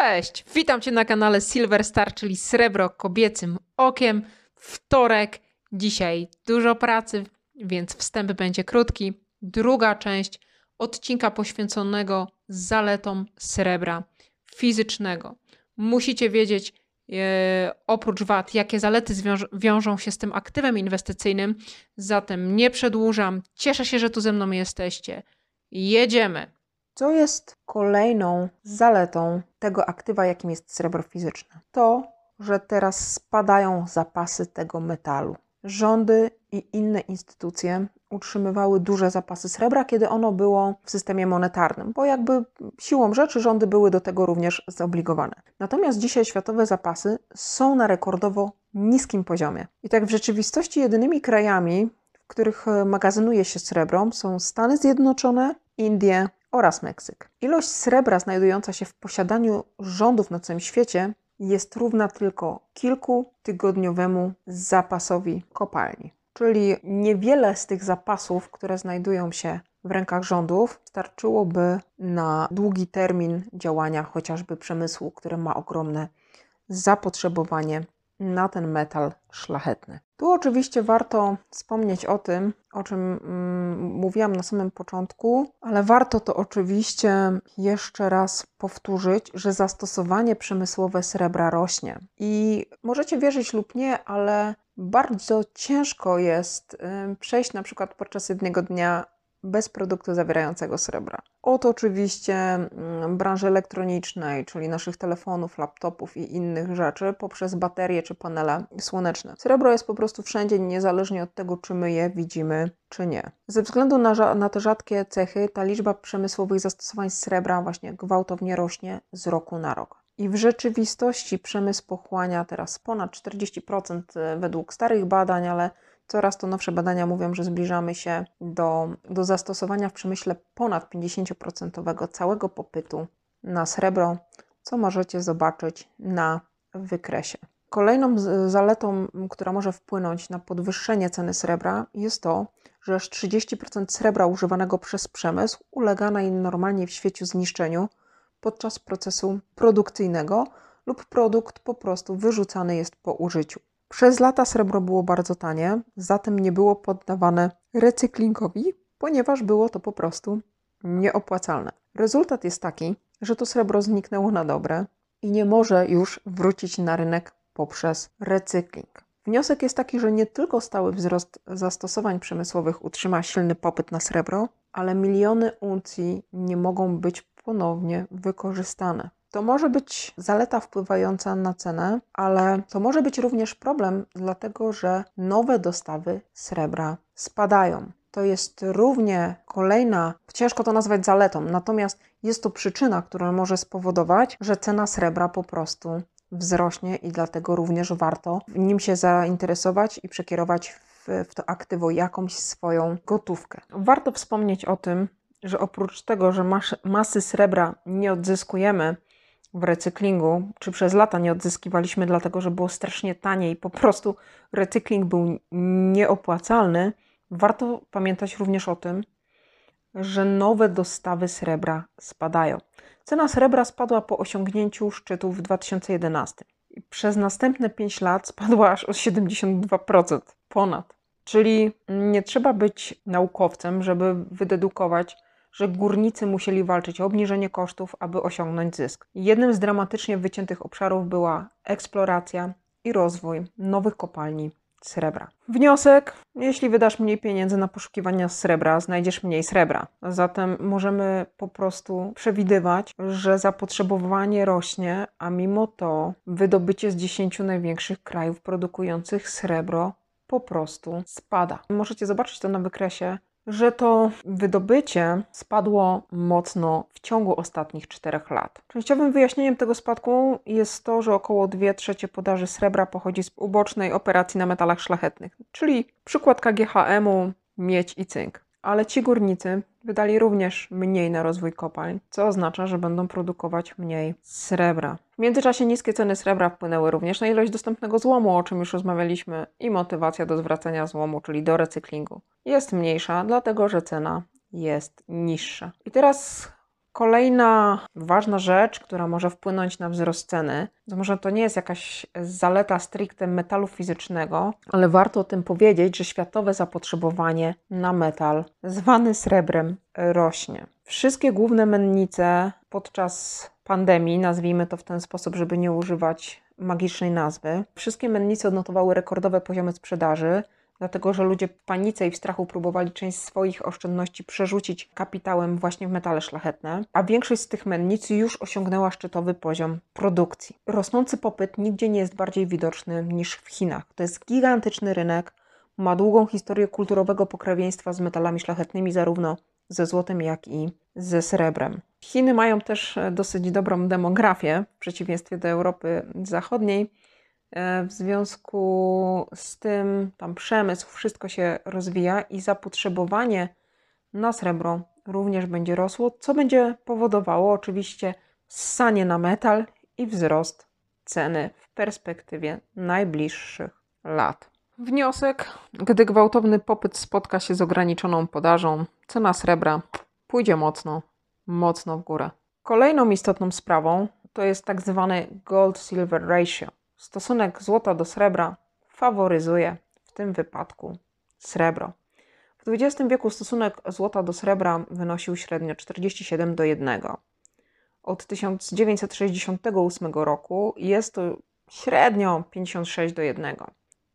Cześć! Witam Cię na kanale Silver Star, czyli Srebro Kobiecym Okiem. Wtorek, dzisiaj dużo pracy, więc wstęp będzie krótki. Druga część odcinka poświęconego zaletom srebra fizycznego. Musicie wiedzieć, e, oprócz VAT, jakie zalety wiążą się z tym aktywem inwestycyjnym. Zatem nie przedłużam. Cieszę się, że tu ze mną jesteście. Jedziemy! Co jest kolejną zaletą tego aktywa, jakim jest srebro fizyczne? To, że teraz spadają zapasy tego metalu. Rządy i inne instytucje utrzymywały duże zapasy srebra, kiedy ono było w systemie monetarnym, bo jakby siłą rzeczy rządy były do tego również zobligowane. Natomiast dzisiaj światowe zapasy są na rekordowo niskim poziomie. I tak w rzeczywistości jedynymi krajami, w których magazynuje się srebro, są Stany Zjednoczone, Indie oraz Meksyk. Ilość srebra znajdująca się w posiadaniu rządów na całym świecie jest równa tylko kilkutygodniowemu zapasowi kopalni. Czyli niewiele z tych zapasów, które znajdują się w rękach rządów, starczyłoby na długi termin działania chociażby przemysłu, który ma ogromne zapotrzebowanie na ten metal szlachetny. Tu oczywiście warto wspomnieć o tym, o czym mm, mówiłam na samym początku, ale warto to oczywiście jeszcze raz powtórzyć, że zastosowanie przemysłowe srebra rośnie. I możecie wierzyć lub nie, ale bardzo ciężko jest y, przejść na przykład podczas jednego dnia bez produktu zawierającego srebra. Od oczywiście mm, branży elektronicznej, czyli naszych telefonów, laptopów i innych rzeczy, poprzez baterie czy panele słoneczne. Srebro jest po prostu wszędzie, niezależnie od tego, czy my je widzimy, czy nie. Ze względu na, na te rzadkie cechy, ta liczba przemysłowych zastosowań srebra właśnie gwałtownie rośnie z roku na rok. I w rzeczywistości przemysł pochłania teraz ponad 40% według starych badań, ale Coraz to nowsze badania mówią, że zbliżamy się do, do zastosowania w przemyśle ponad 50% całego popytu na srebro, co możecie zobaczyć na wykresie. Kolejną zaletą, która może wpłynąć na podwyższenie ceny srebra, jest to, że aż 30% srebra używanego przez przemysł ulega najnormalniej w świecie zniszczeniu podczas procesu produkcyjnego lub produkt po prostu wyrzucany jest po użyciu. Przez lata srebro było bardzo tanie, zatem nie było poddawane recyklingowi, ponieważ było to po prostu nieopłacalne. Rezultat jest taki, że to srebro zniknęło na dobre i nie może już wrócić na rynek poprzez recykling. Wniosek jest taki, że nie tylko stały wzrost zastosowań przemysłowych utrzyma silny popyt na srebro, ale miliony uncji nie mogą być ponownie wykorzystane. To może być zaleta wpływająca na cenę, ale to może być również problem, dlatego że nowe dostawy srebra spadają. To jest równie kolejna, ciężko to nazwać zaletą, natomiast jest to przyczyna, która może spowodować, że cena srebra po prostu wzrośnie i dlatego również warto nim się zainteresować i przekierować w, w to aktywo jakąś swoją gotówkę. Warto wspomnieć o tym, że oprócz tego, że mas masy srebra nie odzyskujemy w recyklingu, czy przez lata nie odzyskiwaliśmy, dlatego że było strasznie tanie i po prostu recykling był nieopłacalny, warto pamiętać również o tym, że nowe dostawy srebra spadają. Cena srebra spadła po osiągnięciu szczytu w 2011 i przez następne 5 lat spadła aż o 72% ponad. Czyli nie trzeba być naukowcem, żeby wydedukować, że górnicy musieli walczyć o obniżenie kosztów, aby osiągnąć zysk. Jednym z dramatycznie wyciętych obszarów była eksploracja i rozwój nowych kopalni srebra. Wniosek: jeśli wydasz mniej pieniędzy na poszukiwania srebra, znajdziesz mniej srebra. Zatem możemy po prostu przewidywać, że zapotrzebowanie rośnie, a mimo to wydobycie z 10 największych krajów produkujących srebro po prostu spada. Możecie zobaczyć to na wykresie że to wydobycie spadło mocno w ciągu ostatnich czterech lat. Częściowym wyjaśnieniem tego spadku jest to, że około 2 trzecie podaży srebra pochodzi z ubocznej operacji na metalach szlachetnych, czyli przykład KGHM-u, miedź i cynk ale ci górnicy wydali również mniej na rozwój kopalń, co oznacza, że będą produkować mniej srebra. W międzyczasie niskie ceny srebra wpłynęły również na ilość dostępnego złomu, o czym już rozmawialiśmy, i motywacja do zwracania złomu, czyli do recyklingu, jest mniejsza, dlatego że cena jest niższa. I teraz Kolejna ważna rzecz, która może wpłynąć na wzrost ceny, to może to nie jest jakaś zaleta stricte metalu fizycznego, ale warto o tym powiedzieć, że światowe zapotrzebowanie na metal zwany srebrem rośnie. Wszystkie główne mennice podczas pandemii, nazwijmy to w ten sposób, żeby nie używać magicznej nazwy, wszystkie mennice odnotowały rekordowe poziomy sprzedaży dlatego że ludzie w panice i w strachu próbowali część swoich oszczędności przerzucić kapitałem właśnie w metale szlachetne, a większość z tych mennic już osiągnęła szczytowy poziom produkcji. Rosnący popyt nigdzie nie jest bardziej widoczny niż w Chinach. To jest gigantyczny rynek, ma długą historię kulturowego pokrewieństwa z metalami szlachetnymi, zarówno ze złotem, jak i ze srebrem. Chiny mają też dosyć dobrą demografię, w przeciwieństwie do Europy Zachodniej w związku z tym tam przemysł, wszystko się rozwija i zapotrzebowanie na srebro również będzie rosło, co będzie powodowało oczywiście ssanie na metal i wzrost ceny w perspektywie najbliższych lat. Wniosek: gdy gwałtowny popyt spotka się z ograniczoną podażą, cena srebra pójdzie mocno, mocno w górę. Kolejną istotną sprawą to jest tak zwany gold-silver ratio Stosunek złota do srebra faworyzuje w tym wypadku srebro. W XX wieku stosunek złota do srebra wynosił średnio 47 do 1. Od 1968 roku jest to średnio 56 do 1.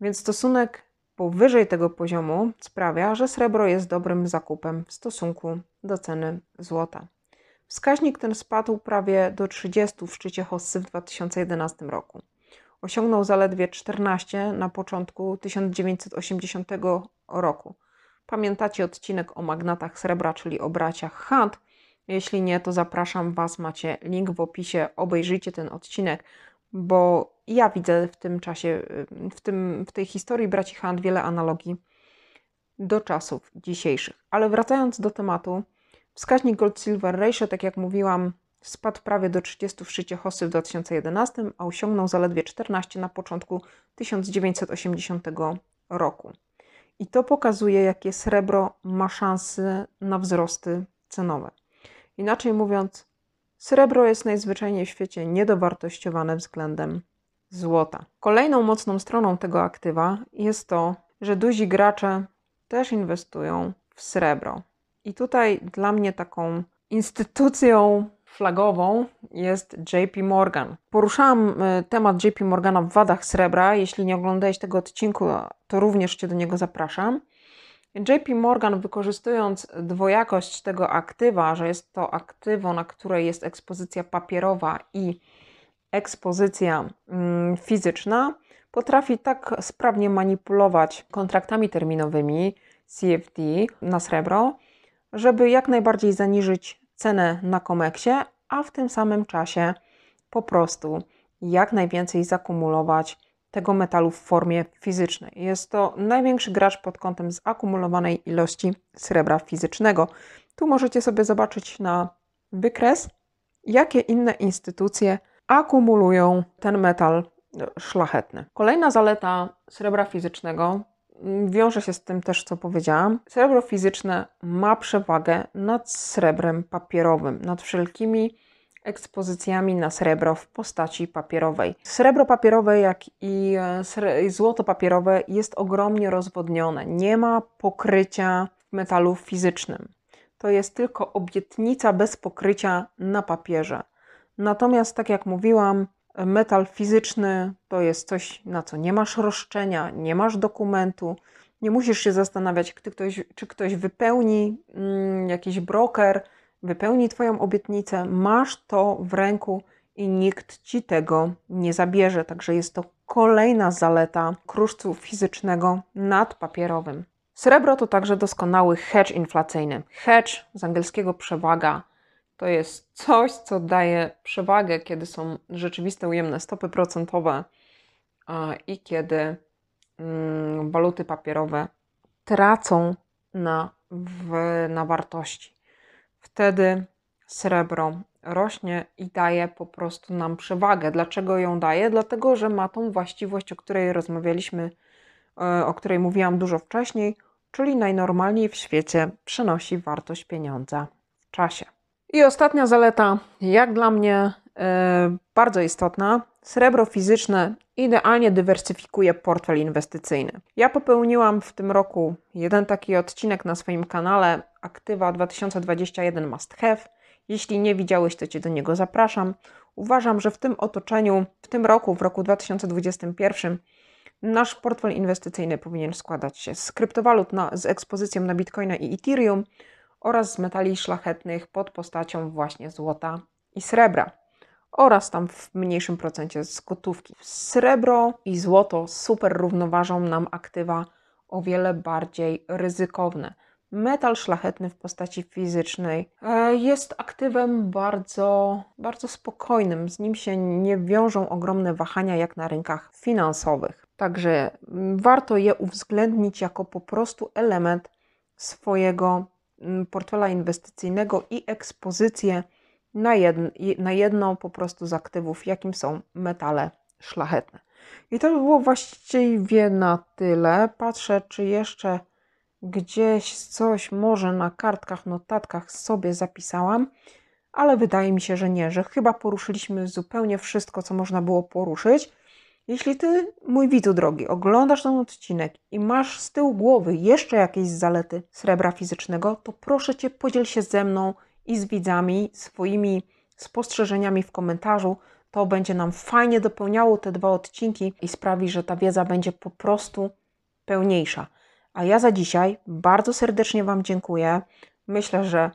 Więc stosunek powyżej tego poziomu sprawia, że srebro jest dobrym zakupem w stosunku do ceny złota. Wskaźnik ten spadł prawie do 30 w szczycie hossy w 2011 roku. Osiągnął zaledwie 14 na początku 1980 roku. Pamiętacie odcinek o magnatach srebra, czyli o braciach Hunt? Jeśli nie, to zapraszam Was, macie link w opisie, obejrzyjcie ten odcinek, bo ja widzę w tym czasie, w, tym, w tej historii braci Hunt wiele analogii do czasów dzisiejszych. Ale wracając do tematu, wskaźnik Gold-Silver Ratio, tak jak mówiłam, Spadł prawie do 30 w szczycie Hossy w 2011, a osiągnął zaledwie 14 na początku 1980 roku. I to pokazuje, jakie srebro ma szanse na wzrosty cenowe. Inaczej mówiąc, srebro jest najzwyczajniej w świecie niedowartościowane względem złota. Kolejną mocną stroną tego aktywa jest to, że duzi gracze też inwestują w srebro. I tutaj dla mnie taką instytucją flagową jest JP Morgan. Poruszałam e, temat JP Morgana w wadach srebra. Jeśli nie oglądałeś tego odcinku, to również Cię do niego zapraszam. JP Morgan, wykorzystując dwojakość tego aktywa, że jest to aktywo, na której jest ekspozycja papierowa i ekspozycja mm, fizyczna, potrafi tak sprawnie manipulować kontraktami terminowymi CFD na srebro, żeby jak najbardziej zaniżyć cenę na Komeksie, a w tym samym czasie po prostu jak najwięcej zakumulować tego metalu w formie fizycznej. Jest to największy gracz pod kątem zakumulowanej ilości srebra fizycznego. Tu możecie sobie zobaczyć na wykres, jakie inne instytucje akumulują ten metal szlachetny. Kolejna zaleta srebra fizycznego wiąże się z tym też, co powiedziałam. Srebro fizyczne ma przewagę nad srebrem papierowym, nad wszelkimi ekspozycjami na srebro w postaci papierowej. Srebro papierowe, jak i e, złoto papierowe jest ogromnie rozwodnione. Nie ma pokrycia w metalu fizycznym. To jest tylko obietnica bez pokrycia na papierze. Natomiast, tak jak mówiłam, Metal fizyczny to jest coś, na co nie masz roszczenia, nie masz dokumentu, nie musisz się zastanawiać, ktoś, czy ktoś wypełni, mm, jakiś broker, wypełni Twoją obietnicę. Masz to w ręku i nikt Ci tego nie zabierze. Także jest to kolejna zaleta kruszcu fizycznego nad papierowym. Srebro to także doskonały hedge inflacyjny. Hedge z angielskiego przewaga to jest coś, co daje przewagę, kiedy są rzeczywiste ujemne stopy procentowe i kiedy mm, waluty papierowe tracą na, w, na wartości. Wtedy srebro rośnie i daje po prostu nam przewagę. Dlaczego ją daje? Dlatego, że ma tą właściwość, o której rozmawialiśmy, e, o której mówiłam dużo wcześniej, czyli najnormalniej w świecie przenosi wartość pieniądza w czasie. I ostatnia zaleta, jak dla mnie e, bardzo istotna, srebro fizyczne idealnie dywersyfikuje portfel inwestycyjny. Ja popełniłam w tym roku jeden taki odcinek na swoim kanale Aktywa 2021 Must Have. Jeśli nie widziałeś, to Cię do niego zapraszam. Uważam, że w tym otoczeniu, w tym roku, w roku 2021, nasz portfel inwestycyjny powinien składać się z kryptowalut na, z ekspozycją na Bitcoina i Ethereum oraz z metali szlachetnych pod postacią właśnie złota i srebra oraz tam w mniejszym procencie z gotówki. Srebro i złoto super równoważą nam aktywa o wiele bardziej ryzykowne. Metal szlachetny w postaci fizycznej e, jest aktywem bardzo, bardzo spokojnym. Z nim się nie wiążą ogromne wahania jak na rynkach finansowych. Także warto je uwzględnić jako po prostu element swojego portfela inwestycyjnego i ekspozycję na, jedno, na jedną po prostu z aktywów, jakim są metale szlachetne. I to by było właściwie na tyle. Patrzę, czy jeszcze gdzieś coś może na kartkach, notatkach sobie zapisałam, ale wydaje mi się, że nie, że chyba poruszyliśmy zupełnie wszystko, co można było poruszyć. Jeśli ty, mój widzu drogi, oglądasz ten odcinek i masz z tyłu głowy jeszcze jakieś zalety srebra fizycznego, to proszę cię, podziel się ze mną i z widzami swoimi spostrzeżeniami w komentarzu. To będzie nam fajnie dopełniało te dwa odcinki i sprawi, że ta wiedza będzie po prostu pełniejsza. A ja za dzisiaj bardzo serdecznie Wam dziękuję. Myślę, że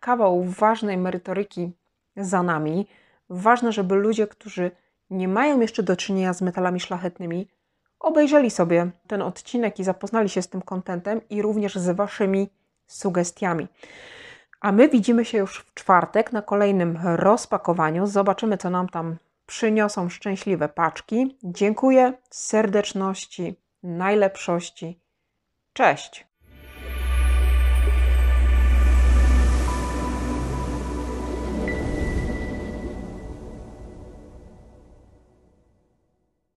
kawał ważnej merytoryki za nami. Ważne, żeby ludzie, którzy nie mają jeszcze do czynienia z metalami szlachetnymi, obejrzeli sobie ten odcinek i zapoznali się z tym kontentem i również z Waszymi sugestiami. A my widzimy się już w czwartek na kolejnym rozpakowaniu. Zobaczymy, co nam tam przyniosą szczęśliwe paczki. Dziękuję, serdeczności, najlepszości. Cześć!